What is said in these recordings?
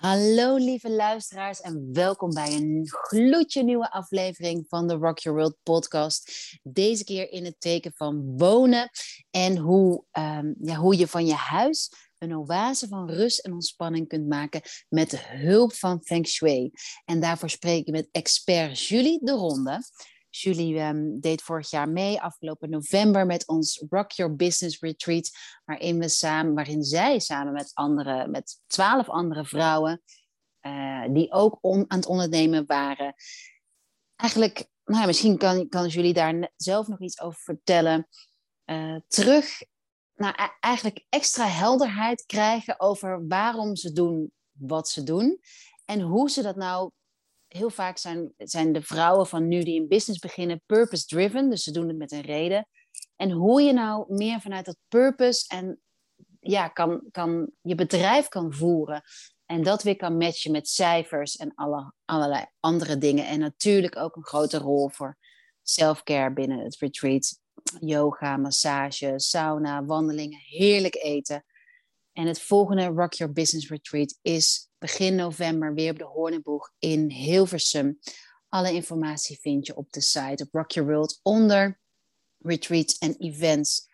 Hallo lieve luisteraars en welkom bij een gloedje nieuwe aflevering van de Rock Your World podcast. Deze keer in het teken van wonen en hoe, um, ja, hoe je van je huis een oase van rust en ontspanning kunt maken met de hulp van Feng Shui. En daarvoor spreek ik met expert Julie de Ronde. Julie um, deed vorig jaar mee, afgelopen november, met ons Rock Your Business Retreat, waarin, we samen, waarin zij samen met, andere, met twaalf andere vrouwen, uh, die ook aan het ondernemen waren, eigenlijk, nou ja, misschien kan, kan Julie daar zelf nog iets over vertellen, uh, terug nou, e-, eigenlijk extra helderheid krijgen over waarom ze doen wat ze doen en hoe ze dat nou heel vaak zijn, zijn de vrouwen van nu die een business beginnen purpose-driven, dus ze doen het met een reden. En hoe je nou meer vanuit dat purpose en ja, kan, kan, je bedrijf kan voeren. En dat weer kan matchen met cijfers en alle, allerlei andere dingen. En natuurlijk ook een grote rol voor self-care binnen het retreat. Yoga, massage, sauna, wandelingen, heerlijk eten. En het volgende Rock Your Business Retreat is begin november weer op de Hoornenboeg in Hilversum. Alle informatie vind je op de site op Rock Your World onder retreats en events.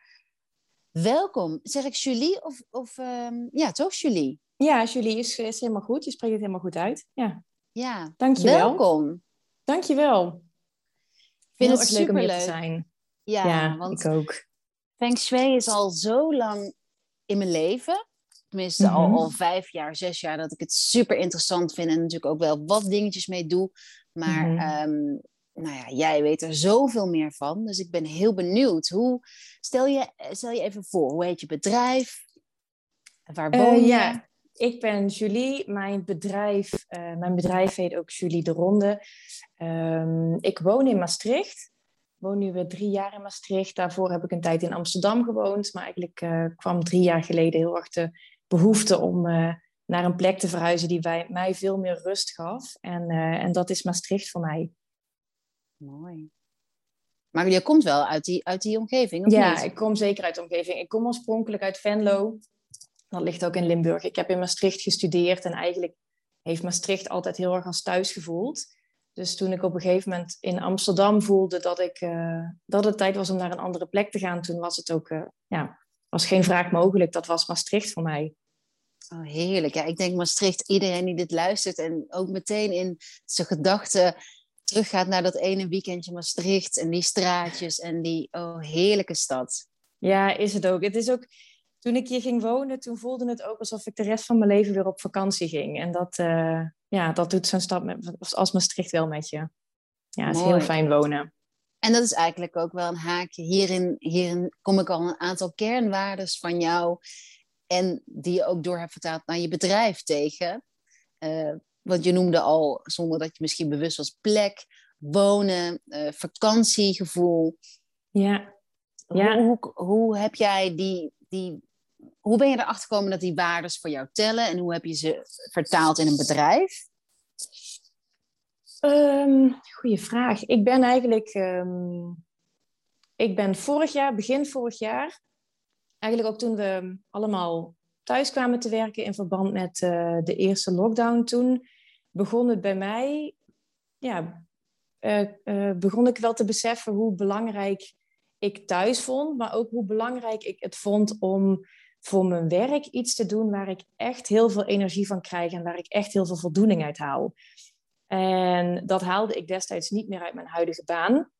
Welkom. Zeg ik Julie of, of um, ja, toch Julie? Ja, Julie is, is helemaal goed. Je spreekt het helemaal goed uit. Ja, ja. dankjewel. Welkom. Dankjewel. Ik vind Heel het erg leuk om hier superleuk. te zijn. Ja, Ja, want ik ook. Feng Shui is al zo lang in mijn leven. Tenminste, Mhm. al, al vijf jaar, zes jaar dat ik het super interessant vind. En natuurlijk ook wel wat dingetjes mee doe. Maar Mhm. ehm, nou ja, jij weet er zoveel meer van. Dus ik ben heel benieuwd. Hoe, stel, je, stel je even voor, hoe heet je bedrijf? Waar Eh, woon je? ja, ik ben Julie. Mijn bedrijf, eh, mijn bedrijf heet ook Julie de Ronde. Ehm, ik woon in Maastricht. Ik woon nu weer drie jaar in Maastricht. Daarvoor heb ik een tijd in Amsterdam gewoond. Maar eigenlijk eh, kwam drie jaar geleden heel erg de behoefte om eh, naar een plek te verhuizen die wij, mij veel meer rust gaf. En, eh, en dat is Maastricht voor mij. Mooi. Maar je komt wel uit die, uit die omgeving, of Ja, niet? ik kom zeker uit de omgeving. Ik kom oorspronkelijk uit Venlo. Dat ligt ook in Limburg. Ik heb in Maastricht gestudeerd en eigenlijk heeft Maastricht altijd heel erg als thuis gevoeld. Dus toen ik op een gegeven moment in Amsterdam voelde dat, ik, eh, dat het tijd was om naar een andere plek te gaan, toen was het ook, ja, was geen vraag mogelijk. Dat was Maastricht voor mij. Oh, heerlijk. Ja, ik denk Maastricht, iedereen die dit luistert en ook meteen in zijn gedachten teruggaat naar dat ene weekendje Maastricht en die straatjes en die oh, heerlijke stad. Ja, is het ook. Het is ook. Toen ik hier ging wonen, toen voelde het ook alsof ik de rest van mijn leven weer op vakantie ging. En dat, eh, ja, dat doet zo'n stad met, als Maastricht wel met je. Ja, het is heel fijn wonen. En dat is eigenlijk ook wel een haakje. Hierin, hierin kom ik al een aantal kernwaardes van jou en die je ook door hebt vertaald naar je bedrijf tegen. Eh, want je noemde al, zonder dat je misschien bewust was, plek, wonen, eh, vakantiegevoel. Ja, Ja. Hoe, hoe, hoe heb jij die, die, hoe ben je erachter gekomen dat die waardes voor jou tellen en hoe heb je ze vertaald in een bedrijf? Ehm goeie vraag. Ik ben eigenlijk, ehm, ik ben vorig jaar, begin vorig jaar, eigenlijk ook toen we allemaal thuis kwamen te werken in verband met eh, de eerste lockdown toen, begon het bij mij, ja, eh, eh, begon ik wel te beseffen hoe belangrijk ik thuis vond, maar ook hoe belangrijk ik het vond om voor mijn werk iets te doen waar ik echt heel veel energie van krijg en waar ik echt heel veel voldoening uit haal. En dat haalde ik destijds niet meer uit mijn huidige baan.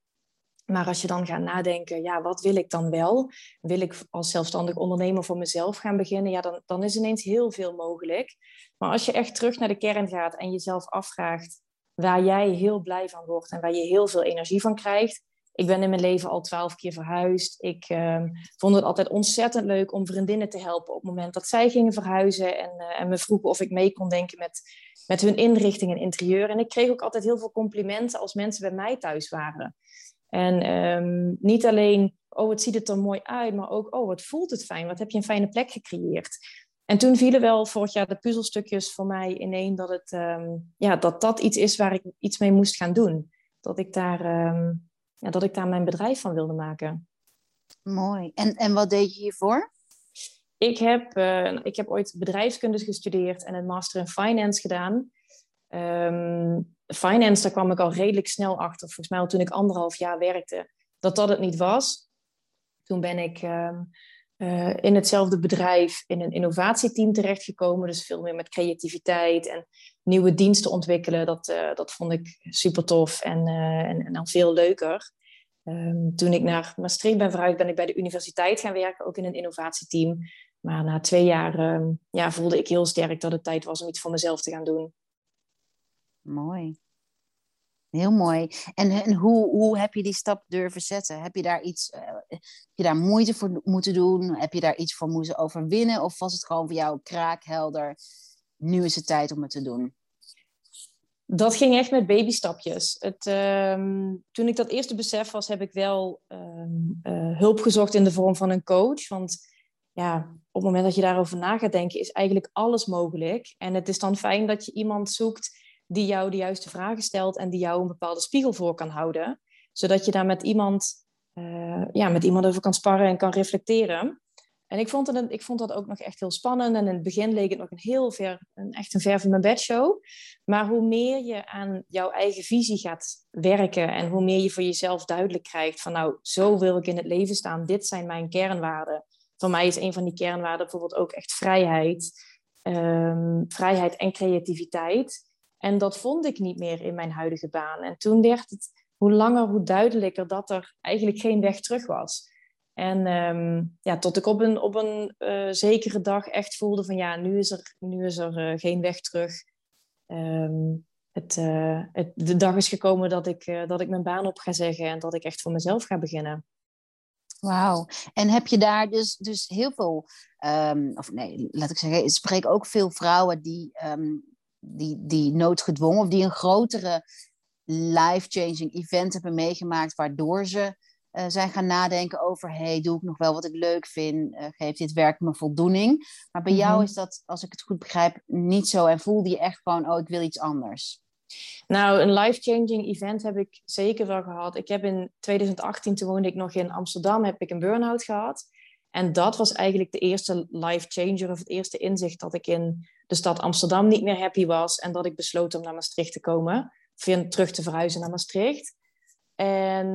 Maar als je dan gaat nadenken, ja, wat wil ik dan wel? Wil ik als zelfstandig ondernemer voor mezelf gaan beginnen? Ja, dan, dan is ineens heel veel mogelijk. Maar als je echt terug naar de kern gaat en jezelf afvraagt waar jij heel blij van wordt en waar je heel veel energie van krijgt. Ik ben in mijn leven al twaalf keer verhuisd. Ik ehm, vond het altijd ontzettend leuk om vriendinnen te helpen op het moment dat zij gingen verhuizen. En, eh, en me vroegen of ik mee kon denken met, met hun inrichting en interieur. En ik kreeg ook altijd heel veel complimenten als mensen bij mij thuis waren. En ehm, niet alleen, oh, het ziet het er mooi uit, maar ook, oh, wat voelt het fijn? Wat heb je een fijne plek gecreëerd? En toen vielen wel vorig jaar de puzzelstukjes voor mij ineen dat, het, ehm, ja, dat dat iets is waar ik iets mee moest gaan doen. Dat ik daar, ehm, ja, dat ik daar mijn bedrijf van wilde maken. Mooi. En, en wat deed je hiervoor? Ik heb, uh, ik heb ooit bedrijfskunde gestudeerd en een master in finance gedaan. Um, finance, daar kwam ik al redelijk snel achter, volgens mij toen ik anderhalf jaar werkte, dat dat het niet was. Toen ben ik um, uh, in hetzelfde bedrijf in een innovatieteam terechtgekomen. Dus veel meer met creativiteit en nieuwe diensten ontwikkelen. Dat, uh, dat vond ik super tof en, en, en veel leuker. Um, toen ik naar Maastricht ben verhuisd, ben ik bij de universiteit gaan werken, ook in een innovatieteam. Maar na twee jaar um, ja, voelde ik heel sterk dat het tijd was om iets voor mezelf te gaan doen. Mooi. Heel mooi. En, en hoe, hoe heb je die stap durven zetten? Heb je daar iets, uh, heb je daar moeite voor moeten doen? Heb je daar iets voor moeten overwinnen? Of was het gewoon voor jou kraakhelder? Nu is het tijd om het te doen. Dat ging echt met babystapjes. Het, um, toen ik dat eerste besef was, heb ik wel um, uh, hulp gezocht in de vorm van een coach. Want ja, op het moment dat je daarover na gaat denken, is eigenlijk alles mogelijk. En het is dan fijn dat je iemand zoekt die jou de juiste vragen stelt en die jou een bepaalde spiegel voor kan houden. Zodat je daar met iemand, uh, ja, met iemand over kan sparren en kan reflecteren. En ik vond, het, ik vond dat ook nog echt heel spannend. En in het begin leek het nog een heel ver, een, echt een ver van mijn bedshow. Maar hoe meer je aan jouw eigen visie gaat werken en hoe meer je voor jezelf duidelijk krijgt van nou, zo wil ik in het leven staan. Dit zijn mijn kernwaarden. Voor mij is een van die kernwaarden bijvoorbeeld ook echt vrijheid. Um, vrijheid en creativiteit. En dat vond ik niet meer in mijn huidige baan. En toen werd het hoe langer, hoe duidelijker dat er eigenlijk geen weg terug was. En um, ja, tot ik op een, op een uh, zekere dag echt voelde van ja, nu is er, nu is er uh, geen weg terug. Um, het, uh, het, de dag is gekomen dat ik, dat ik mijn baan op ga zeggen en dat ik echt voor mezelf ga beginnen. Wauw. En heb je daar dus, dus heel veel, um, of nee, laat ik zeggen, ik spreek ook veel vrouwen die die, die noodgedwongen of die een grotere life-changing event hebben meegemaakt, waardoor ze uh, zijn gaan nadenken over, hey, doe ik nog wel wat ik leuk vind? Uh, geeft dit werk me voldoening? Maar bij mm -hmm. jou is dat, als ik het goed begrijp, niet zo en voelde je echt gewoon, oh, ik wil iets anders. Nou, een life-changing event heb ik zeker wel gehad. Ik heb in 2018, toen woonde ik nog in Amsterdam, heb ik een burn-out gehad. En dat was eigenlijk de eerste life changer of het eerste inzicht dat ik in de stad Amsterdam niet meer happy was en dat ik besloot om naar Maastricht te komen, of terug te verhuizen naar Maastricht. En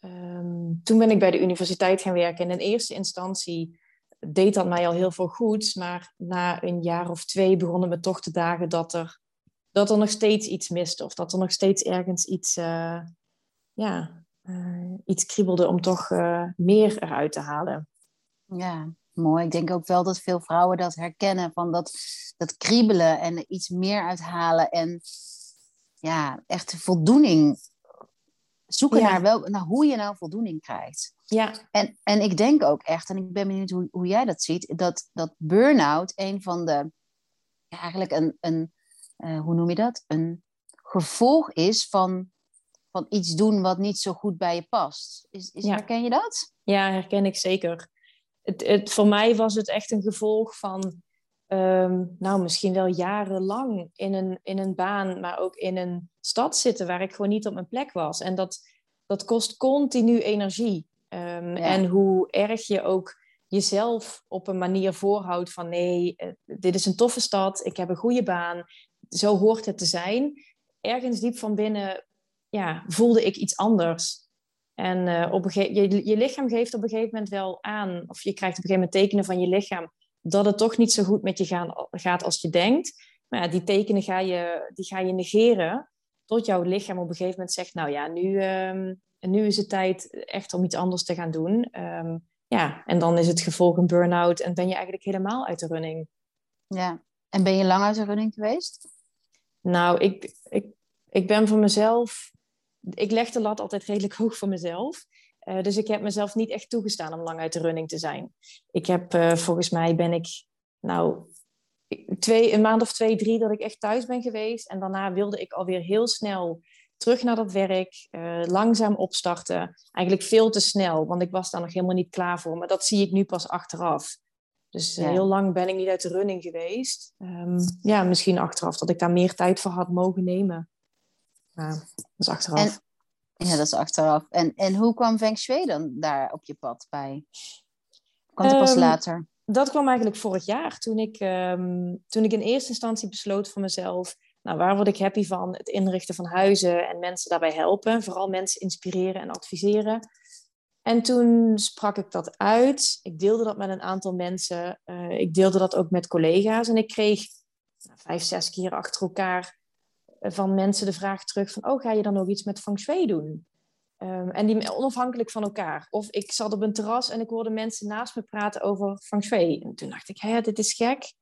um, toen ben ik bij de universiteit gaan werken. En in eerste instantie deed dat mij al heel veel goed, maar na een jaar of twee begonnen me toch te dagen dat er, dat er nog steeds iets miste of dat er nog steeds ergens iets, uh, ja, uh, iets kriebelde om toch uh, meer eruit te halen. Ja, mooi. Ik denk ook wel dat veel vrouwen dat herkennen van dat, dat kriebelen en iets meer uithalen en ja, echt voldoening zoeken ja. naar, wel, naar hoe je nou voldoening krijgt. Ja. En, en ik denk ook echt, en ik ben benieuwd hoe, hoe jij dat ziet, dat, dat burn-out een van de, ja, eigenlijk een, een uh, hoe noem je dat? Een gevolg is van, van iets doen wat niet zo goed bij je past. Is, is, ja. Herken je dat? Ja, herken ik zeker het, het, voor mij was het echt een gevolg van, um, nou misschien wel jarenlang in een, in een baan, maar ook in een stad zitten waar ik gewoon niet op mijn plek was. En dat, dat kost continu energie. Um, ja. En hoe erg je ook jezelf op een manier voorhoudt van nee, eh, dit is een toffe stad, ik heb een goede baan, zo hoort het te zijn. Ergens diep van binnen ja, voelde ik iets anders. En uh, op een je, je lichaam geeft op een gegeven moment wel aan, of je krijgt op een gegeven moment tekenen van je lichaam, dat het toch niet zo goed met je gaat als je denkt. Maar ja, die tekenen ga je, die ga je negeren, tot jouw lichaam op een gegeven moment zegt, nou ja, nu, um, nu is het tijd echt om iets anders te gaan doen. Um, ja, en dan is het gevolg een burn-out en ben je eigenlijk helemaal uit de running. Ja, en ben je lang uit de running geweest? Nou, ik, ik, ik ben voor mezelf ik leg de lat altijd redelijk hoog voor mezelf. Uh, dus ik heb mezelf niet echt toegestaan om lang uit de running te zijn. Ik heb, uh, volgens mij ben ik, nou, twee, een maand of twee, drie dat ik echt thuis ben geweest. En daarna wilde ik alweer heel snel terug naar dat werk, uh, langzaam opstarten. Eigenlijk veel te snel, want ik was daar nog helemaal niet klaar voor. Maar dat zie ik nu pas achteraf. Dus ja. heel lang ben ik niet uit de running geweest. Um, ja, misschien achteraf dat ik daar meer tijd voor had mogen nemen. Ja, dat is achteraf. En, ja, dat is achteraf. En, en hoe kwam Feng Shui dan daar op je pad bij? Kwam het um, pas later? dat kwam eigenlijk vorig jaar, toen ik, ehm, toen ik in eerste instantie besloot voor mezelf, nou, waar word ik happy van? Het inrichten van huizen en mensen daarbij helpen. Vooral mensen inspireren en adviseren. En toen sprak ik dat uit. Ik deelde dat met een aantal mensen. Uh, ik deelde dat ook met collega's. En ik kreeg nou, vijf, zes keer achter elkaar eh, van mensen de vraag terug van... oh, ga je dan ook iets met feng shui doen? Um, en die onafhankelijk van elkaar. Of ik zat op een terras en ik hoorde mensen naast me praten over feng shui. En toen dacht ik, hé, dit is gek.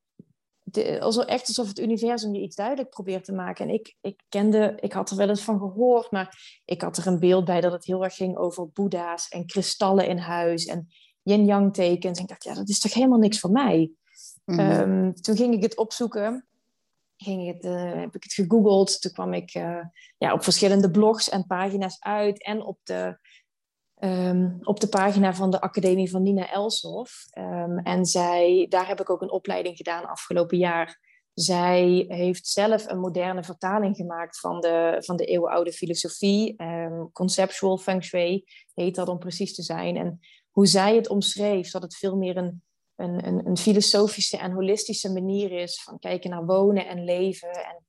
De, alsof, echt alsof het universum je iets duidelijk probeert te maken. En ik, ik kende, ik had er wel eens van gehoord, maar ik had er een beeld bij dat het heel erg ging over boeddha's en kristallen in huis en yin-yang tekens. En ik dacht, ja, dat is toch helemaal niks voor mij. Mm -hmm. toen ging ik het opzoeken ging het, uh, heb ik het gegoogeld. Toen kwam ik uh, ja, op verschillende blogs en pagina's uit. En op de, um, op de pagina van de Academie van Nina Elshoff. Um, en zij, daar heb ik ook een opleiding gedaan afgelopen jaar. Zij heeft zelf een moderne vertaling gemaakt van de, van de eeuwenoude filosofie. Um, conceptual feng shui heet dat om precies te zijn. En hoe zij het omschreef, dat het veel meer een een, een, een, filosofische en holistische manier is van kijken naar wonen en leven en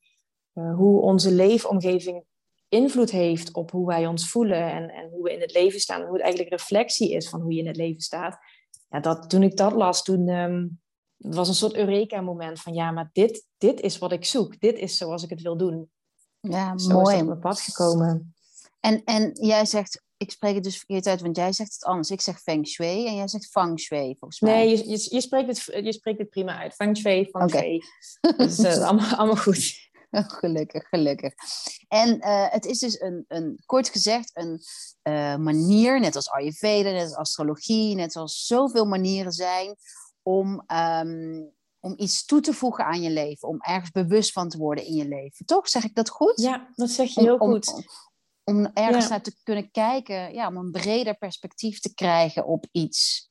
uh, hoe onze leefomgeving invloed heeft op hoe wij ons voelen en, en hoe we in het leven staan. En hoe het eigenlijk reflectie is van hoe je in het leven staat. Ja, dat, toen ik dat las, toen um, het was een soort Eureka-moment van ja, maar dit, dit is wat ik zoek. Dit is zoals ik het wil doen. Ja, Zo mooi. is op mijn pad gekomen. En, en jij zegt ik spreek het dus verkeerd uit, want jij zegt het anders. Ik zeg feng shui en jij zegt feng shui, volgens mij. Nee, je, je, je spreekt, het, je spreekt het prima uit. Feng shui, feng shui. Okay. Dus uh, allemaal, allemaal goed. gelukkig, gelukkig. En uh, het is dus een, een, kort gezegd, een uh, manier, net als Ayurveda, net als astrologie, net als zoveel manieren zijn, om, um, om iets toe te voegen aan je leven. Om ergens bewust van te worden in je leven. Toch? Zeg ik dat goed? Ja, dat zeg je heel om, goed. Om, om ergens ja. naar te kunnen kijken, ja, om een breder perspectief te krijgen op iets.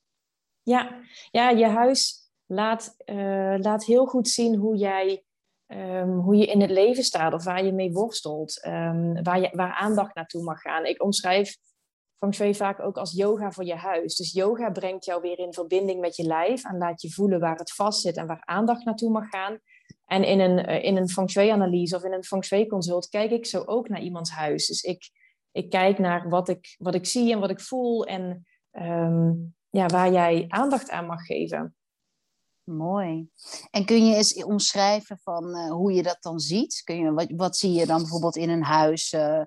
Ja, ja je huis laat, uh, laat heel goed zien hoe jij um, hoe je in het leven staat of waar je mee worstelt, um, waar, je, waar aandacht naartoe mag gaan. Ik omschrijf feng shui vaak ook als yoga voor je huis. Dus yoga brengt jou weer in verbinding met je lijf en laat je voelen waar het vast zit en waar aandacht naartoe mag gaan. En in een, uh, in een feng shui-analyse of in een feng shui-consult kijk ik zo ook naar iemands huis. Dus ik, ik kijk naar wat ik, wat ik zie en wat ik voel en um, ja, waar jij aandacht aan mag geven. Mooi. En kun je eens omschrijven van uh, hoe je dat dan ziet? Kun je, wat, wat zie je dan bijvoorbeeld in een huis? Uh,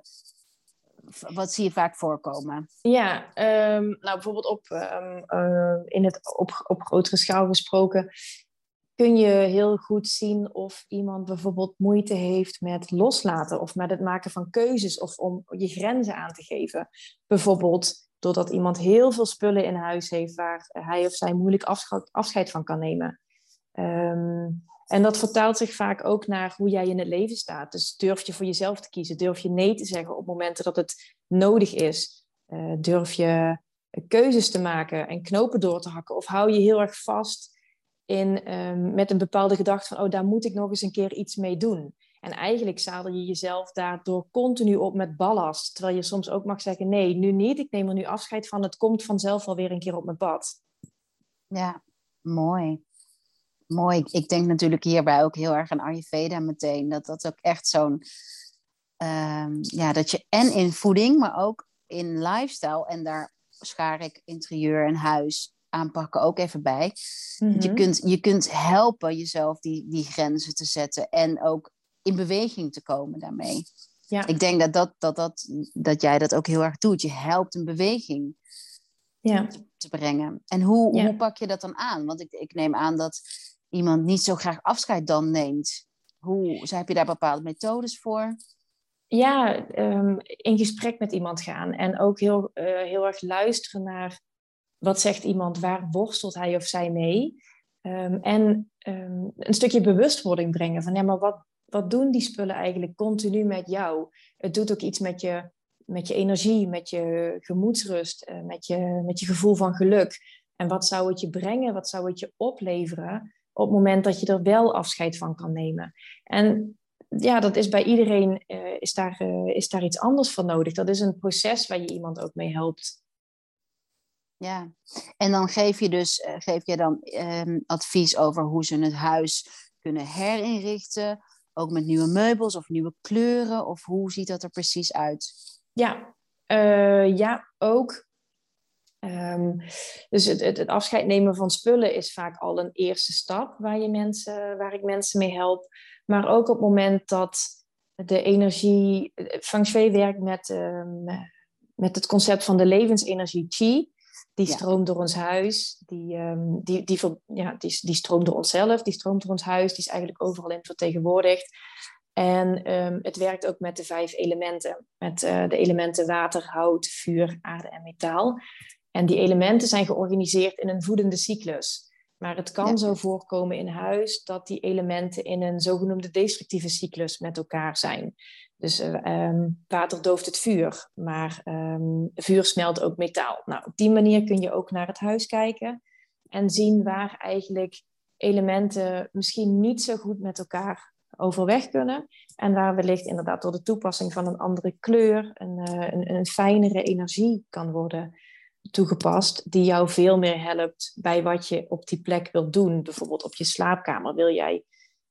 wat zie je vaak voorkomen? Ja, um, nou bijvoorbeeld op, um, uh, in het, op, op grotere schaal gesproken kun je heel goed zien of iemand bijvoorbeeld moeite heeft met loslaten of met het maken van keuzes of om je grenzen aan te geven. Bijvoorbeeld doordat iemand heel veel spullen in huis heeft waar hij of zij moeilijk afscheid van kan nemen. Um, en dat vertaalt zich vaak ook naar hoe jij in het leven staat. Dus durf je voor jezelf te kiezen? Durf je nee te zeggen op momenten dat het nodig is? Uh, durf je keuzes te maken en knopen door te hakken? Of hou je heel erg vast in, um, met een bepaalde gedachte van, oh, daar moet ik nog eens een keer iets mee doen. En eigenlijk zadel je jezelf daardoor continu op met ballast. Terwijl je soms ook mag zeggen, nee, nu niet. Ik neem er nu afscheid van. Het komt vanzelf alweer een keer op mijn pad. Ja, mooi. Mooi. Ik denk natuurlijk hierbij ook heel erg aan Ayurveda meteen. Dat dat ook echt zo'n... Um, ja, dat je en in voeding, maar ook in lifestyle... en daar schaar ik interieur en huis aanpakken ook even bij. Je, kunt, je kunt helpen jezelf die, die grenzen te zetten en ook in beweging te komen daarmee. Ja. Ik denk dat, dat, dat, dat, dat jij dat ook heel erg doet. Je helpt een beweging ja. te brengen. En hoe, ja. hoe pak je dat dan aan? Want ik, ik neem aan dat iemand niet zo graag afscheid dan neemt. Hoe heb je daar bepaalde methodes voor? Ja, um, in gesprek met iemand gaan en ook heel, uh, heel erg luisteren naar wat zegt iemand, waar worstelt hij of zij mee? Um, en um, een stukje bewustwording brengen van ja, maar wat, wat doen die spullen eigenlijk continu met jou? Het doet ook iets met je, met je energie, met je gemoedsrust, uh, met, je, met je gevoel van geluk. En wat zou het je brengen? Wat zou het je opleveren op het moment dat je er wel afscheid van kan nemen? En ja, dat is bij iedereen uh, is, daar, uh, is daar iets anders voor nodig. Dat is een proces waar je iemand ook mee helpt Ja, en dan geef je dus eh, geef je dan ehm, advies over hoe ze het huis kunnen herinrichten, ook met nieuwe meubels of nieuwe kleuren, of hoe ziet dat er precies uit? Ja, uh, ja ook. Um, dus het, het, afscheid nemen van spullen is vaak al een eerste stap waar, je mensen, waar ik mensen mee help. Maar ook op het moment dat de energie, Feng Shui werkt met, um, met het concept van de levensenergie Qi. Die stroomt door ons huis, die, um, die, die, ja, die, die stroomt door onszelf, die stroomt door ons huis, die is eigenlijk overal in vertegenwoordigd. En um, het werkt ook met de vijf elementen, met uh, de elementen water, hout, vuur, aarde en metaal. En die elementen zijn georganiseerd in een voedende cyclus. Maar het kan zo voorkomen in huis dat die elementen in een zogenoemde destructieve cyclus met elkaar zijn. Dus uh, water dooft het vuur, maar um, vuur smelt ook metaal. Nou, op die manier kun je ook naar het huis kijken en zien waar eigenlijk elementen misschien niet zo goed met elkaar overweg kunnen. En waar wellicht inderdaad door de toepassing van een andere kleur een, uh, een, een fijnere energie kan worden toegepast, die jou veel meer helpt bij wat je op die plek wilt doen. Bijvoorbeeld op je slaapkamer wil jij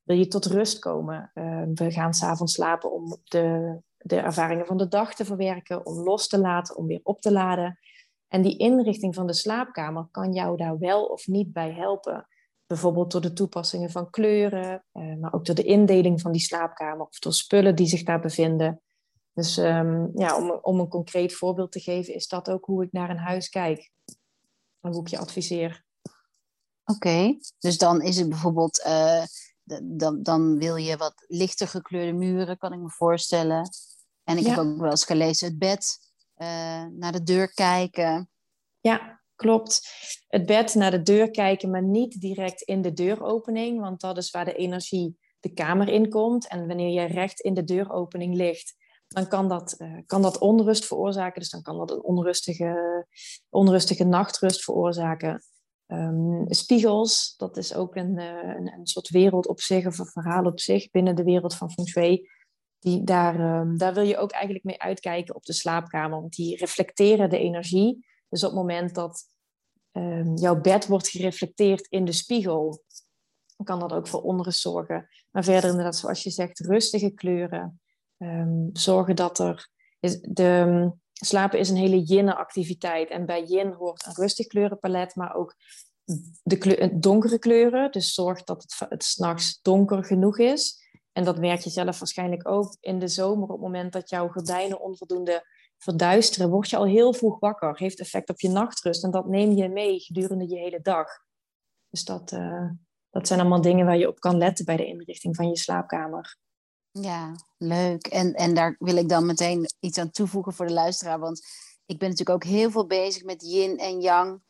wil je tot rust komen. Uh, we gaan s'avonds slapen om de, de ervaringen van de dag te verwerken, om los te laten, om weer op te laden. En die inrichting van de slaapkamer kan jou daar wel of niet bij helpen. Bijvoorbeeld door de toepassingen van kleuren, uh, maar ook door de indeling van die slaapkamer of door spullen die zich daar bevinden. Dus um, ja, om, om een concreet voorbeeld te geven, is dat ook hoe ik naar een huis kijk. En hoe ik je adviseer. Oké, dus dan is het bijvoorbeeld, uh, dan, dan wil je wat lichter gekleurde muren, kan ik me voorstellen. En ik heb ook wel eens gelezen, het bed, uh, naar de deur kijken. Ja, klopt. Het bed naar de deur kijken, maar niet direct in de deuropening, want dat is waar de energie de kamer in komt. En wanneer je recht in de deuropening ligt, dan kan dat, uh, kan dat onrust veroorzaken. Dus dan kan dat een onrustige, onrustige nachtrust veroorzaken. Um, spiegels, dat is ook een, uh, een, een, soort wereld op zich, of een verhaal op zich binnen de wereld van Feng Shui. Die, daar, um, daar wil je ook eigenlijk mee uitkijken op de slaapkamer, want die reflecteren de energie. Dus op het moment dat um, jouw bed wordt gereflecteerd in de spiegel, kan dat ook voor onrust zorgen. Maar verder inderdaad, zoals je zegt, rustige kleuren, zorgen dat er. De, slapen is een hele yin-activiteit. En bij yin hoort een rustig kleurenpalet, maar ook de kleur, donkere kleuren. Dus zorg dat het, het s'nachts donker genoeg is. En dat merk je zelf waarschijnlijk ook in de zomer. Op het moment dat jouw gordijnen onvoldoende verduisteren, word je al heel vroeg wakker. Heeft effect op je nachtrust. En dat neem je mee gedurende je hele dag. Dus dat, uh, dat zijn allemaal dingen waar je op kan letten bij de inrichting van je slaapkamer. Ja, leuk. En, en daar wil ik dan meteen iets aan toevoegen voor de luisteraar. Want ik ben natuurlijk ook heel veel bezig met yin en yang.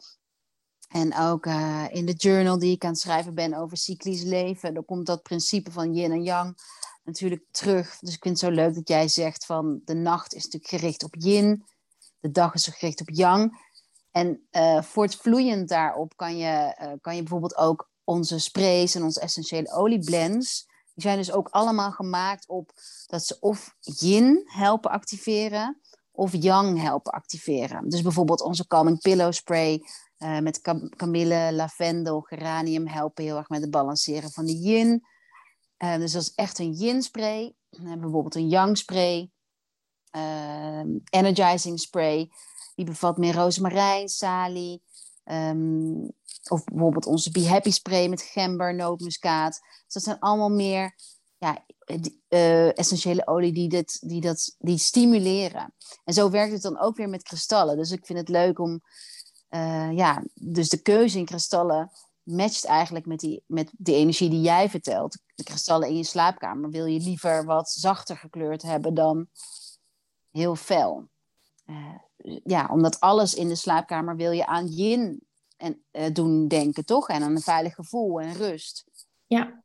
En ook uh, in de journal die ik aan het schrijven ben over cyclisch leven. Dan komt dat principe van yin en yang natuurlijk terug. Dus ik vind het zo leuk dat jij zegt van de nacht is natuurlijk gericht op yin. De dag is gericht op yang. En uh, voortvloeiend daarop kan je, uh, kan je bijvoorbeeld ook onze sprays en onze essentiële olieblends die zijn dus ook allemaal gemaakt op dat ze of yin helpen activeren of yang helpen activeren. Dus bijvoorbeeld onze Calming Pillow Spray uh, met kamille, lavendel, geranium helpen heel erg met het balanceren van de yin. Uh, dus dat is echt een yin spray. We bijvoorbeeld een yang spray, uh, energizing spray. Die bevat meer rozemarijn, salie, um, of bijvoorbeeld onze Be Happy spray met gember, nootmuskaat. Dus dat zijn allemaal meer ja, uh, essentiële olie die, dit, die, dat, die stimuleren. En zo werkt het dan ook weer met kristallen. Dus ik vind het leuk om, uh, ja, dus de keuze in kristallen matcht eigenlijk met die, met die energie die jij vertelt. De kristallen in je slaapkamer wil je liever wat zachter gekleurd hebben dan heel fel. Uh, ja, omdat alles in de slaapkamer wil je aan yin en, uh, doen denken, toch? En aan een veilig gevoel en rust. Ja,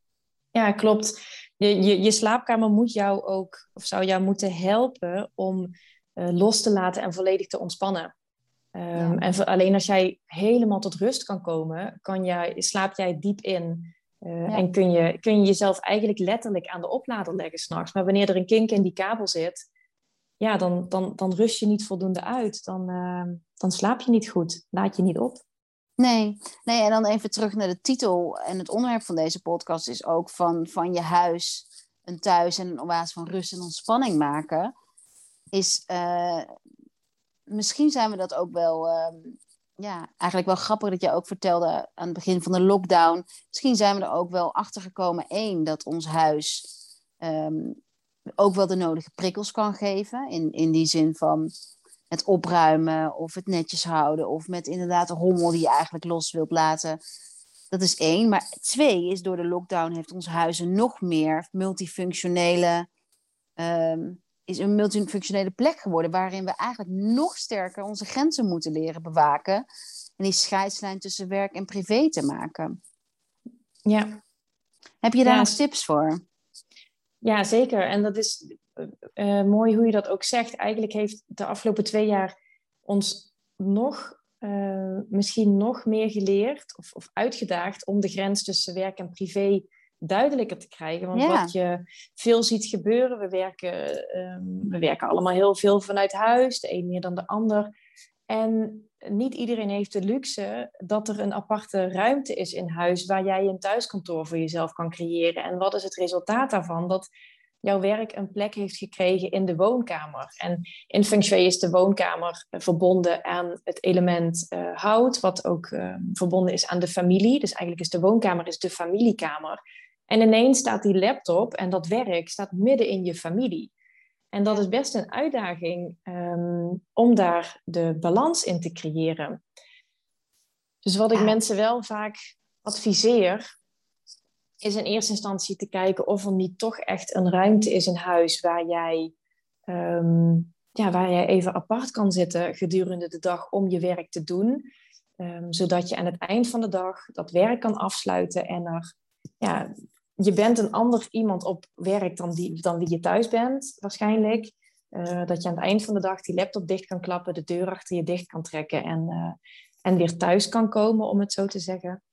ja klopt. Je, je, je slaapkamer moet jou ook, of zou jou moeten helpen om uh, los te laten en volledig te ontspannen. Um, ja. En alleen als jij helemaal tot rust kan komen, kan jij, slaap jij diep in. Uh, ja. En kun je, kun je jezelf eigenlijk letterlijk aan de oplader leggen s'nachts. Maar wanneer er een kink in die kabel zit, ja, dan, dan, dan rust je niet voldoende uit. Dan, ehm, dan slaap je niet goed, laat je niet op. Nee, nee, en dan even terug naar de titel. En het onderwerp van deze podcast is ook van, van je huis een thuis en een oase van rust en ontspanning maken. Is uh, misschien zijn we dat ook wel. Uh, ja, eigenlijk wel grappig dat je ook vertelde aan het begin van de lockdown. Misschien zijn we er ook wel achter gekomen, één, dat ons huis um, ook wel de nodige prikkels kan geven. In, in die zin van het opruimen of het netjes houden. Of met inderdaad de rommel die je eigenlijk los wilt laten. Dat is één. Maar twee is door de lockdown heeft ons huis een nog meer multifunctionele... Um, is een multifunctionele plek geworden waarin we eigenlijk nog sterker onze grenzen moeten leren bewaken en die scheidslijn tussen werk en privé te maken. Ja. Heb je daar ja. tips voor? Ja, zeker. En dat is uh, mooi hoe je dat ook zegt. Eigenlijk heeft de afgelopen twee jaar ons nog, uh, misschien nog meer geleerd of, of, uitgedaagd om de grens tussen werk en privé duidelijker te krijgen. Want wat je veel ziet gebeuren, we werken, um, we werken allemaal heel veel vanuit huis, de een meer dan de ander. En niet iedereen heeft de luxe dat er een aparte ruimte is in huis waar jij een thuiskantoor voor jezelf kan creëren. En wat is het resultaat daarvan? Dat jouw werk een plek heeft gekregen in de woonkamer. En in Feng Shui is de woonkamer verbonden aan het element uh, hout, wat ook uh, verbonden is aan de familie. Dus eigenlijk is de woonkamer is de familiekamer. En ineens staat die laptop en dat werk staat midden in je familie. En dat is best een uitdaging um, om daar de balans in te creëren. Dus wat ik mensen wel vaak adviseer, is in eerste instantie te kijken of er niet toch echt een ruimte is in huis waar jij, um, ja, waar jij even apart kan zitten gedurende de dag om je werk te doen. Um, zodat je aan het eind van de dag dat werk kan afsluiten en er ja, je bent een ander iemand op werk dan, die, dan wie je thuis bent, waarschijnlijk. Uh, dat je aan het eind van de dag die laptop dicht kan klappen, de deur achter je dicht kan trekken en, uh, en weer thuis kan komen, om het zo te zeggen.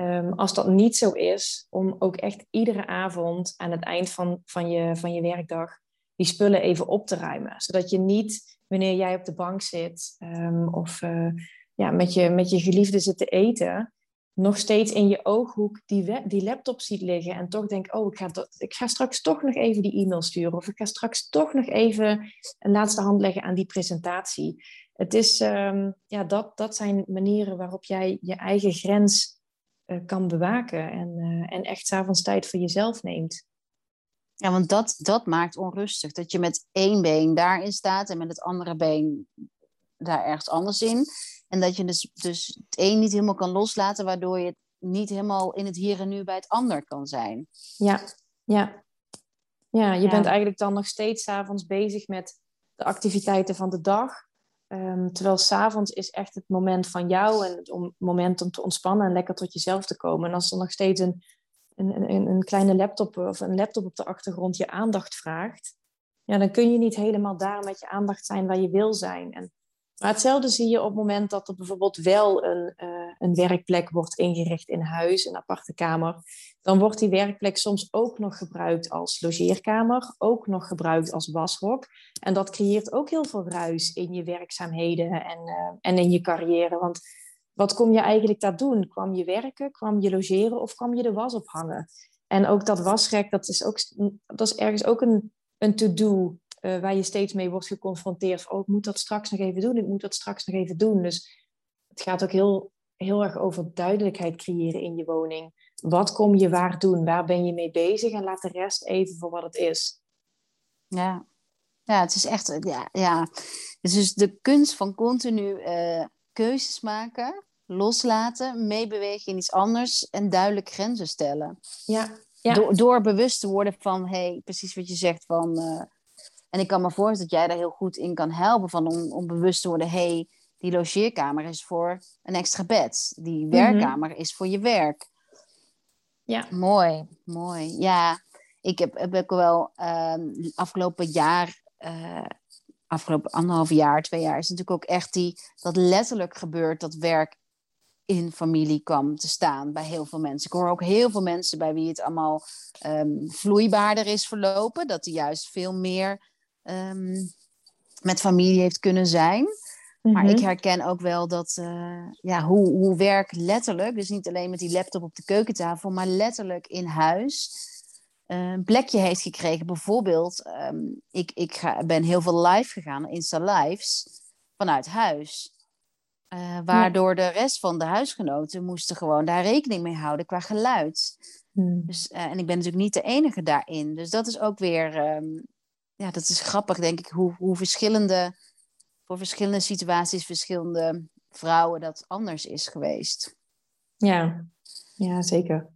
Um, als dat niet zo is, om ook echt iedere avond aan het eind van, van, je, van je werkdag die spullen even op te ruimen. Zodat je niet, wanneer jij op de bank zit um, of uh, ja, met, je, met je geliefde zit te eten, nog steeds in je ooghoek die, die laptop ziet liggen en toch denk, oh, ik ga, ik ga straks toch nog even die e-mail sturen of ik ga straks toch nog even een laatste hand leggen aan die presentatie. Het is, um, ja, dat, dat zijn manieren waarop jij je eigen grens kan bewaken en, uh, en echt s'avonds tijd voor jezelf neemt. Ja, want dat, dat maakt onrustig. Dat je met één been daarin staat en met het andere been daar ergens anders in. En dat je dus, dus het een niet helemaal kan loslaten, waardoor je niet helemaal in het hier en nu bij het ander kan zijn. Ja, ja. Ja, je bent eigenlijk dan nog steeds s'avonds bezig met de activiteiten van de dag. Um, terwijl s'avonds is echt het moment van jou en het moment om te ontspannen en lekker tot jezelf te komen. En als er nog steeds een, een, een, een kleine laptop of een laptop op de achtergrond je aandacht vraagt, ja, dan kun je niet helemaal daar met je aandacht zijn waar je wil zijn. En maar hetzelfde zie je op het moment dat er bijvoorbeeld wel een, uh, een werkplek wordt ingericht in huis, een aparte kamer. Dan wordt die werkplek soms ook nog gebruikt als logeerkamer, ook nog gebruikt als washok. En dat creëert ook heel veel ruis in je werkzaamheden en, uh, en in je carrière. Want wat kom je eigenlijk daar doen? Kwam je werken, kwam je logeren of kwam je de was ophangen? En ook dat wasrek, dat is, ook, dat is ergens ook een, een to-do uh, waar je steeds mee wordt geconfronteerd. Oh, ik moet dat straks nog even doen, ik moet dat straks nog even doen. Dus het gaat ook heel, heel erg over duidelijkheid creëren in je woning. Wat kom je waar doen? Waar ben je mee bezig? En laat de rest even voor wat het is. Ja, ja het is echt... Ja, ja. Het is dus de kunst van continu uh, keuzes maken, loslaten, meebewegen in iets anders en duidelijk grenzen stellen. Ja, ja. Door, door bewust te worden van, hey, precies wat je zegt, van... Uh, en ik kan me voorstellen dat jij daar heel goed in kan helpen. Van om, om bewust te worden, hey, die logeerkamer is voor een extra bed. Die mhm. werkkamer is voor je werk. Ja. Mooi, mooi. Ja, ik heb, heb ook wel uh, afgelopen jaar, uh, afgelopen anderhalf jaar, twee jaar, is natuurlijk ook echt die, dat letterlijk gebeurt dat werk in familie kwam te staan bij heel veel mensen. Ik hoor ook heel veel mensen bij wie het allemaal um, vloeibaarder is verlopen. Dat die juist veel meer um, met familie heeft kunnen zijn. Maar ik Mhm. herken ook wel dat eh, ja, hoe, hoe werk letterlijk, dus niet alleen met die laptop op de keukentafel, maar letterlijk in huis eh, een plekje heeft gekregen. Bijvoorbeeld, ehm, ik, ik ga, ben heel veel live gegaan, Insta Lives, vanuit huis. Eh, waardoor de rest van de huisgenoten moesten gewoon daar rekening mee houden qua geluid. Mm. Dus, en ik ben natuurlijk niet de enige daarin. Dus dat is ook weer, ehm, ja, dat is grappig, denk ik, hoe, hoe verschillende, voor verschillende situaties, verschillende vrouwen dat anders is geweest. Ja. ja, zeker.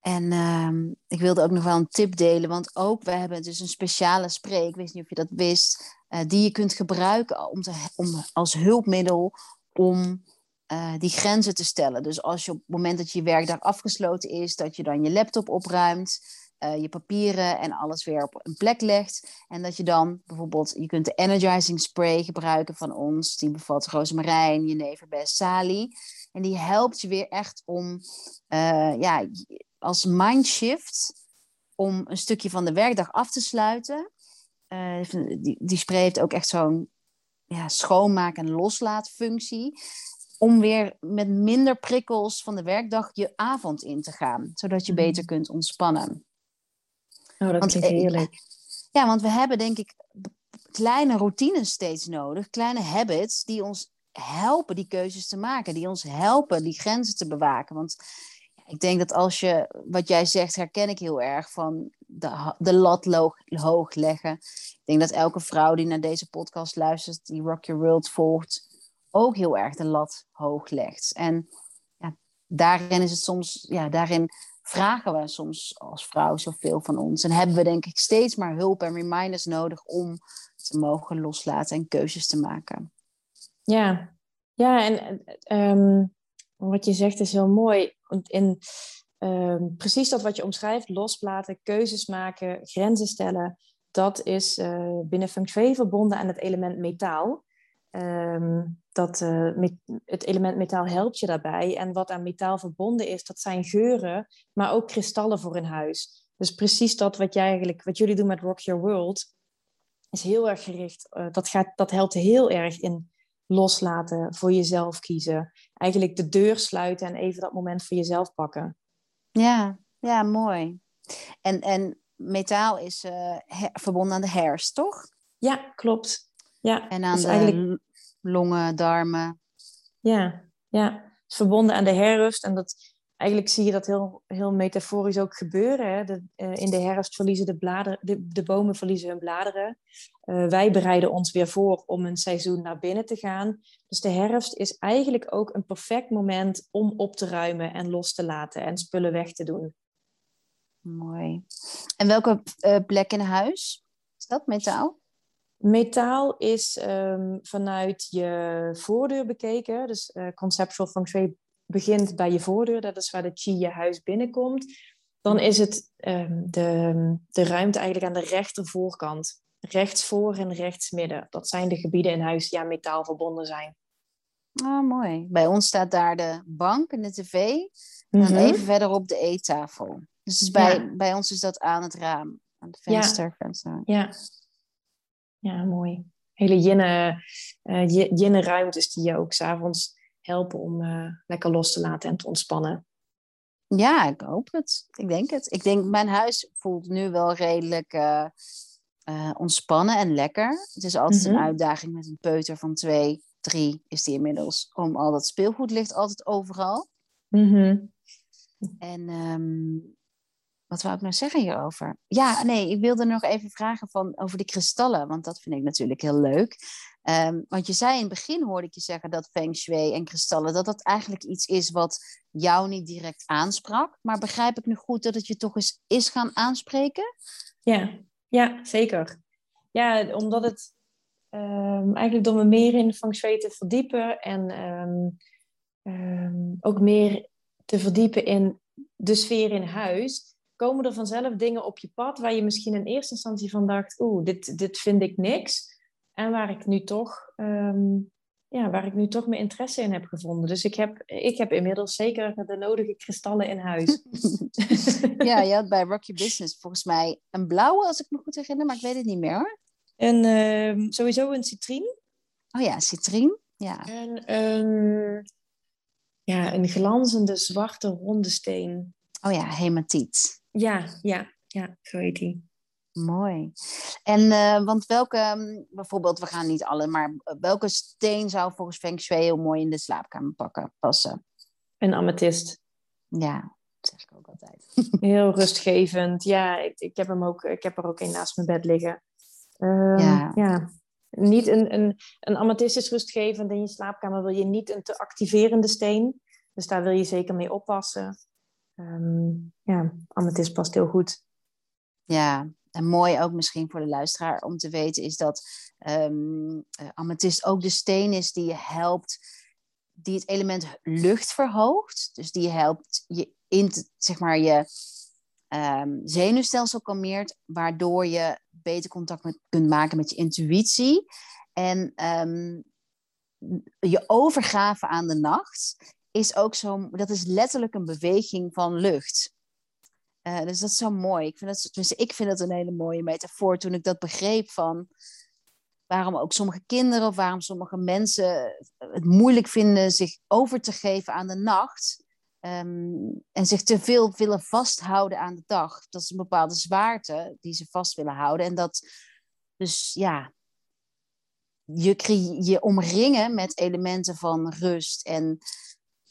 En ehm, ik wilde ook nog wel een tip delen, want ook we hebben dus een speciale spray, ik weet niet of je dat wist, eh, die je kunt gebruiken om, te, om als hulpmiddel om eh, die grenzen te stellen. Dus als je op het moment dat je werkdag afgesloten is, dat je dan je laptop opruimt, eh, je papieren en alles weer op een plek legt. En dat je dan bijvoorbeeld, je kunt de energizing spray gebruiken van ons, die bevat rozemarijn, jeneverbes, salie. En die helpt je weer echt om, eh, ja, als mindshift, om een stukje van de werkdag af te sluiten. Eh, die, die spray heeft ook echt zo'n ja, schoonmaak- en loslaatfunctie. Om weer met minder prikkels van de werkdag je avond in te gaan. Zodat je Mhm. beter kunt ontspannen. Oh, dat Want, klinkt heerlijk. Ja, want we hebben denk ik kleine routines steeds nodig. Kleine habits die ons helpen die keuzes te maken. Die ons helpen die grenzen te bewaken. Want ik denk dat als je, wat jij zegt, herken ik heel erg van de, de lat loog, hoog leggen. Ik denk dat elke vrouw die naar deze podcast luistert, die Rock Your World volgt, ook heel erg de lat hoog legt. En ja, daarin is het soms, ja, daarin vragen we soms als vrouw zoveel van ons. En hebben we denk ik steeds maar hulp en reminders nodig om te mogen loslaten en keuzes te maken. Ja, ja en ehm, wat je zegt is heel mooi. In ehm, precies dat wat je omschrijft, loslaten, keuzes maken, grenzen stellen, dat is eh, binnen Feng verbonden aan het element metaal. Ehm, dat, eh, met- het element metaal helpt je daarbij. En wat aan metaal verbonden is, dat zijn geuren, maar ook kristallen voor in huis. Dus precies dat wat, jij eigenlijk, wat jullie doen met Rock Your World, is heel erg gericht. eh, dat, gaat, dat helpt heel erg in loslaten, voor jezelf kiezen. Eigenlijk de deur sluiten en even dat moment voor jezelf pakken. Ja, ja, mooi. En, en metaal is eh, verbonden aan de hairs, toch? Ja, klopt. Ja, En aan dus de eigenlijk, longen, darmen. ja, ja, het is verbonden aan de herfst. En dat, eigenlijk zie je dat heel, heel metaforisch ook gebeuren. Hè? De, eh, in de herfst verliezen de, bladeren, de, de bomen verliezen hun bladeren. Eh, wij bereiden ons weer voor om een seizoen naar binnen te gaan. Dus de herfst is eigenlijk ook een perfect moment om op te ruimen en los te laten en spullen weg te doen. Mooi. En welke eh, plek in huis? Is dat metaal? Metaal is ehm, vanuit je voordeur bekeken. Dus eh, conceptual feng shui begint bij je voordeur. Dat is waar de chi je huis binnenkomt. Dan is het ehm, de, de ruimte eigenlijk aan de rechtervoorkant. Rechts voor en rechts midden. Dat zijn de gebieden in huis die aan metaal verbonden zijn. Ah, mooi. Bij ons staat daar de bank en de tv. En Mhm. dan even verderop de eettafel. Dus bij, Ja. bij ons is dat aan het raam. Aan het Ja. venster. venster. Ja. Ja, mooi. Hele jinne, eh, ji- jinne ruimtes die je ook s'avonds helpen om eh, lekker los te laten en te ontspannen. Ja, ik hoop het. Ik denk het. Ik denk, mijn huis voelt nu wel redelijk eh, eh, ontspannen en lekker. Het is altijd Mhm. een uitdaging met een peuter van twee, drie is die inmiddels. Om al dat speelgoed ligt altijd overal. Mhm. En ehm, wat wou ik nou zeggen hierover? Ja, nee, ik wilde nog even vragen van, over die kristallen. Want dat vind ik natuurlijk heel leuk. Ehm, want je zei in het begin, hoorde ik je zeggen, dat feng shui en kristallen... dat dat eigenlijk iets is wat jou niet direct aansprak. Maar begrijp ik nu goed dat het je toch eens is gaan aanspreken? Ja, ja, zeker. Ja, omdat het ehm, eigenlijk door me meer in feng shui te verdiepen en ehm, ook meer te verdiepen in de sfeer in huis, komen er vanzelf dingen op je pad waar je misschien in eerste instantie van dacht, oeh, dit, dit vind ik niks. En waar ik nu toch, ehm, ja, waar ik nu toch mijn interesse in heb gevonden. Dus ik heb, ik heb inmiddels zeker de nodige kristallen in huis. ja, je had bij Rock Your Business volgens mij een blauwe, als ik me goed herinner, maar ik weet het niet meer hoor. een, ehm, sowieso een citrien. Oh ja, citrien. Ja. En een, ja, een glanzende zwarte ronde steen. Oh ja, hematiet. Ja, ja, ja, zo heet die. Mooi. En eh, want welke, mm, bijvoorbeeld, we gaan niet alle, maar welke steen zou volgens Feng Shui heel mooi in de slaapkamer pakken, passen? Een amethyst. Ja, dat zeg ik ook altijd. Heel rustgevend. Ja, ik, ik, heb, hem ook, ik heb er ook een naast mijn bed liggen. Ehm, Ja. ja. Niet een, een, een amethyst is rustgevend. In je slaapkamer wil je niet een te activerende steen. Dus daar wil je zeker mee oppassen. Ehm, ja, amethyst past heel goed. Ja, en mooi ook misschien voor de luisteraar om te weten is dat ehm eh, amethyst ook de steen is die je helpt, die het element lucht verhoogt. Dus die helpt je in, zeg maar, je ehm, zenuwstelsel kalmeert, waardoor je beter contact met, kunt maken met je intuïtie. En je overgave aan de nacht is ook zo, dat is letterlijk een beweging van lucht. Eh, dus dat is zo mooi. Ik vind dat, tenminste, ik vind dat een hele mooie metafoor toen ik dat begreep van waarom ook sommige kinderen of waarom sommige mensen het moeilijk vinden zich over te geven aan de nacht. ehm, en zich te veel willen vasthouden aan de dag. Dat is een bepaalde zwaarte die ze vast willen houden. En dat, dus ja, je, je omringen met elementen van rust en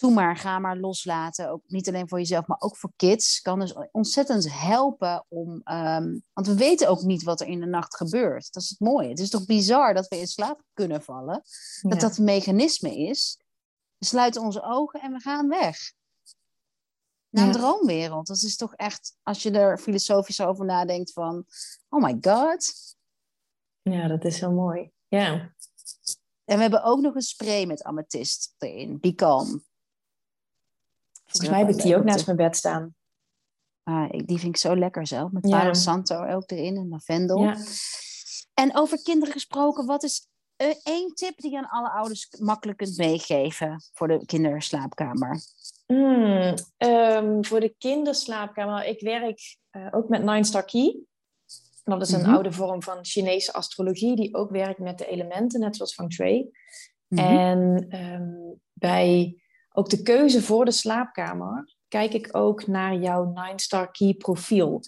doe maar, ga maar loslaten. Ook niet alleen voor jezelf, maar ook voor kids. Kan dus ontzettend helpen om. ehm, want we weten ook niet wat er in de nacht gebeurt. Dat is het mooie. Het is toch bizar dat we in slaap kunnen vallen. Dat Ja. dat een mechanisme is. We sluiten onze ogen en we gaan weg. Naar een Ja. droomwereld. Dat is toch echt, als je er filosofisch over nadenkt, van: oh my god. ja, dat is heel mooi. Ja, En we hebben ook nog een spray met amethyst erin. Be calm. Volgens mij heb ik die ook naast mijn bed staan. Ah, ik- die vind ik zo lekker zelf. Met Ja. Palo Santo ook erin en lavendel. Ja. En over kinderen gesproken, wat is eh, één tip die je aan alle ouders makkelijk kunt meegeven voor de kinderslaapkamer? Hmm, ehm, voor de kinderslaapkamer. Ik werk eh, ook met Nine Star Key. Dat is een Mhm. oude vorm van Chinese astrologie die ook werkt met de elementen, net zoals Feng Shui. Mhm. En ehm, bij ook de keuze voor de slaapkamer kijk ik ook naar jouw Nine Star Key profiel.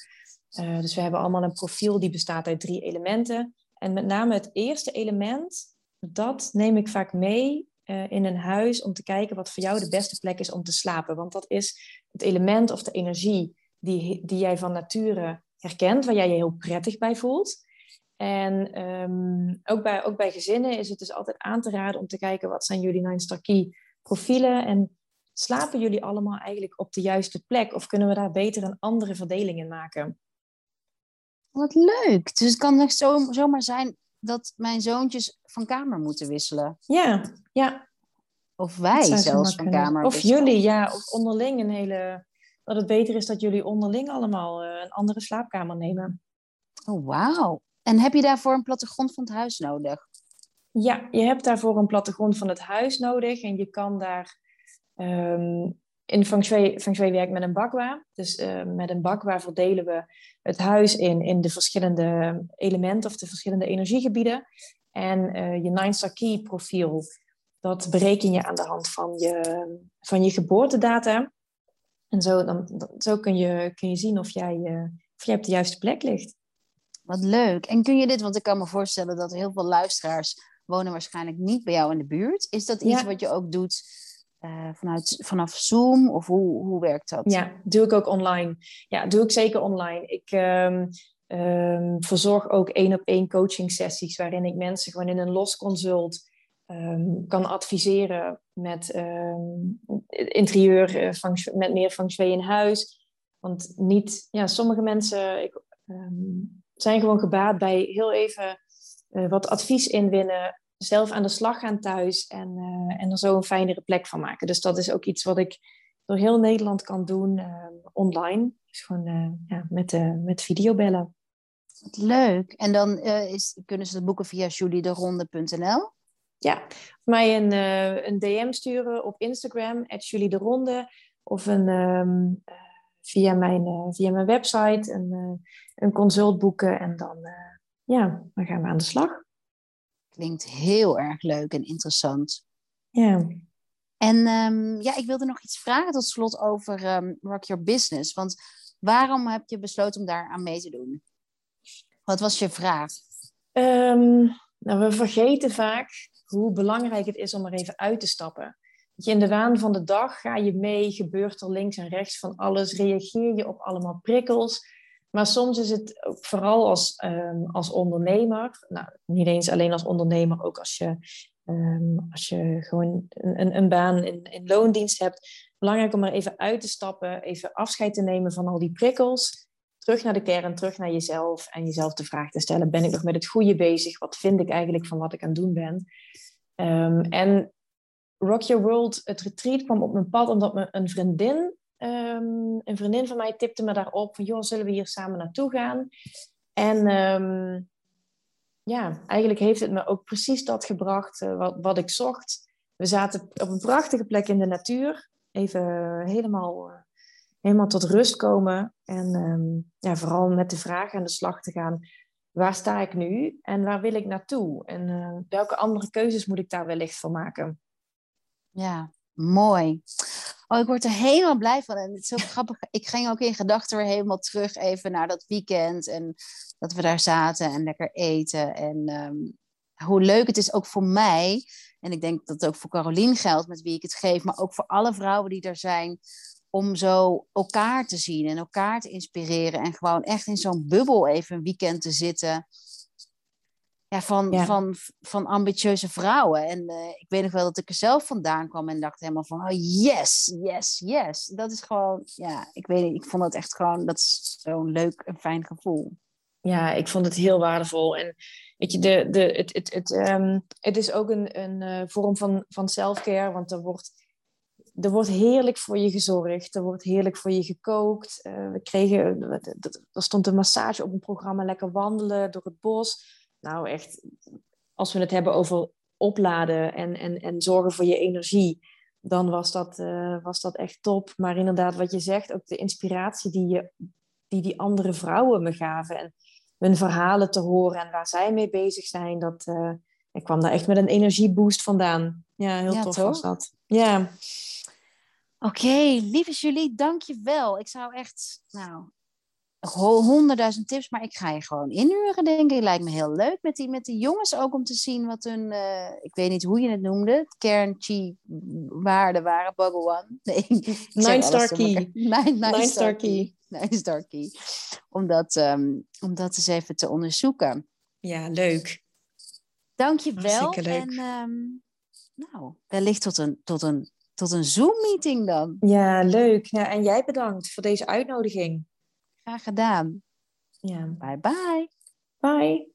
Eh, dus we hebben allemaal een profiel die bestaat uit drie elementen. En met name het eerste element, dat neem ik vaak mee eh, in een huis om te kijken wat voor jou de beste plek is om te slapen. Want dat is het element of de energie die, die jij van nature herkent, waar jij je heel prettig bij voelt. En ehm, ook, bij, ook bij gezinnen is het dus altijd aan te raden om te kijken wat zijn jullie Nine Star Key profielen en slapen jullie allemaal eigenlijk op de juiste plek of kunnen we daar beter een andere verdeling in maken? Wat leuk. Dus het kan echt zo, zomaar zijn dat mijn zoontjes van kamer moeten wisselen. Ja, ja. Of wij zelfs van kamer Of wisselen. jullie, ja, of onderling een hele. Dat het beter is dat jullie onderling allemaal eh, een andere slaapkamer nemen. Oh, wauw. En heb je daarvoor een plattegrond van het huis nodig? Ja, je hebt daarvoor een plattegrond van het huis nodig en je kan daar ehm, in Feng Shui, werkt met een bakwa. Dus eh, met een bakwa verdelen we het huis in, in de verschillende elementen of de verschillende energiegebieden. En eh, je Nine Key profiel, dat bereken je aan de hand van je, van je geboortedata. En zo, dan, zo kun, je, kun je zien of jij, eh, of jij op de juiste plek ligt. Wat leuk. En kun je dit, want ik kan me voorstellen dat heel veel luisteraars wonen waarschijnlijk niet bij jou in de buurt. Is dat iets Ja. wat je ook doet eh, vanuit, vanaf Zoom? Of hoe, hoe werkt dat? Ja, doe ik ook online. Ja, doe ik zeker online. Ik ehm, ehm, verzorg ook één op één coaching sessies waarin ik mensen gewoon in een los consult ehm, kan adviseren met interieur, eh, met meer feng shui in huis. Want niet, ja, sommige mensen ik, zijn gewoon gebaat bij heel even eh, wat advies inwinnen, zelf aan de slag gaan thuis en, eh, en er zo een fijnere plek van maken. Dus dat is ook iets wat ik door heel Nederland kan doen eh, online. Dus gewoon ja, met, met videobellen. Wat leuk. En dan is, kunnen ze het boeken via juliederonde.nl. Ja, of mij een, een DM sturen op Instagram, Julie de Ronde. Of een, eh, via, mijn, via mijn website een, een consult boeken. En dan, ja, dan gaan we aan de slag. Klinkt heel erg leuk en interessant. Ja. En ehm, ja, ik wilde nog iets vragen tot slot over um, Rock Your Business. Want waarom heb je besloten om daar aan mee te doen? Wat was je vraag? Um, nou, we vergeten vaak hoe belangrijk het is om er even uit te stappen. je, in de waan van de dag ga je mee, gebeurt er links en rechts van alles, reageer je op allemaal prikkels. Maar soms is het vooral als, als ondernemer, nou, niet eens alleen als ondernemer, ook als je Ehm, als je gewoon een, een baan in, in loondienst hebt, belangrijk om er even uit te stappen, even afscheid te nemen van al die prikkels. Terug naar de kern, terug naar jezelf en jezelf de vraag te stellen: ben ik nog met het goede bezig? Wat vind ik eigenlijk van wat ik aan het doen ben? Um, en Rock Your World, het retreat kwam op mijn pad omdat me een vriendin, um, een vriendin van mij tipte me daarop van joh, zullen we hier samen naartoe gaan? En ja, eigenlijk heeft het me ook precies dat gebracht uh, wat, wat ik zocht. We zaten op een prachtige plek in de natuur. Even helemaal, uh, helemaal tot rust komen. En um, ja, vooral met de vraag aan de slag te gaan. Waar sta ik nu en waar wil ik naartoe? En welke andere keuzes moet ik daar wellicht voor maken? Ja, mooi. Oh, ik word er helemaal blij van. En het is zo grappig. Ik ging ook in gedachten weer helemaal terug even naar dat weekend. En dat we daar zaten en lekker eten. En um, hoe leuk het is ook voor mij. En ik denk dat het ook voor Carolien geldt, met wie ik het geef. Maar ook voor alle vrouwen die er zijn. Om zo elkaar te zien en elkaar te inspireren. En gewoon echt in zo'n bubbel even een weekend te zitten ja, van, Van, van ambitieuze vrouwen. En uh, ik weet nog wel dat ik er zelf vandaan kwam en dacht helemaal van, oh yes, yes, yes. Dat is gewoon, ja, ik weet niet, ik vond het echt gewoon, dat is zo'n leuk en fijn gevoel. Ja, ik vond het heel waardevol. En weet je, de, de, het, het, het, um, het is ook een, een uh, vorm van, van selfcare, want er wordt, er wordt heerlijk voor je gezorgd. Er wordt heerlijk voor je gekookt. Uh, we kregen, er stond een massage op een programma, lekker wandelen door het bos nou echt, als we het hebben over opladen en, en, en zorgen voor je energie, dan was dat, uh, was dat echt top. Maar inderdaad, wat je zegt, ook de inspiratie die, je, die die andere vrouwen me gaven. En hun verhalen te horen en waar zij mee bezig zijn, dat, uh, ik kwam daar echt met een energieboost vandaan. Ja, heel tof was dat. Ja. Oké, lieve Julie, dank je wel. Ik zou echt, nou, honderdduizend tips, maar ik ga je gewoon inhuren, denk ik. Lijkt me heel leuk met die, met die jongens ook om te zien wat hun, uh, ik weet niet hoe je het noemde, kern chi waarden waren, Bhagawan. Nee, Nine Star Key. Nine, nine, Star Key. Nine Star Key. Om dat, um, om dat eens even te onderzoeken. Ja, leuk. Dank je wel. En um, nou, wellicht tot een, tot een, tot een Zoom-meeting dan. Ja, leuk. Ja, en jij bedankt voor deze uitnodiging. Graag gedaan. Ja. Bye bye. Bye.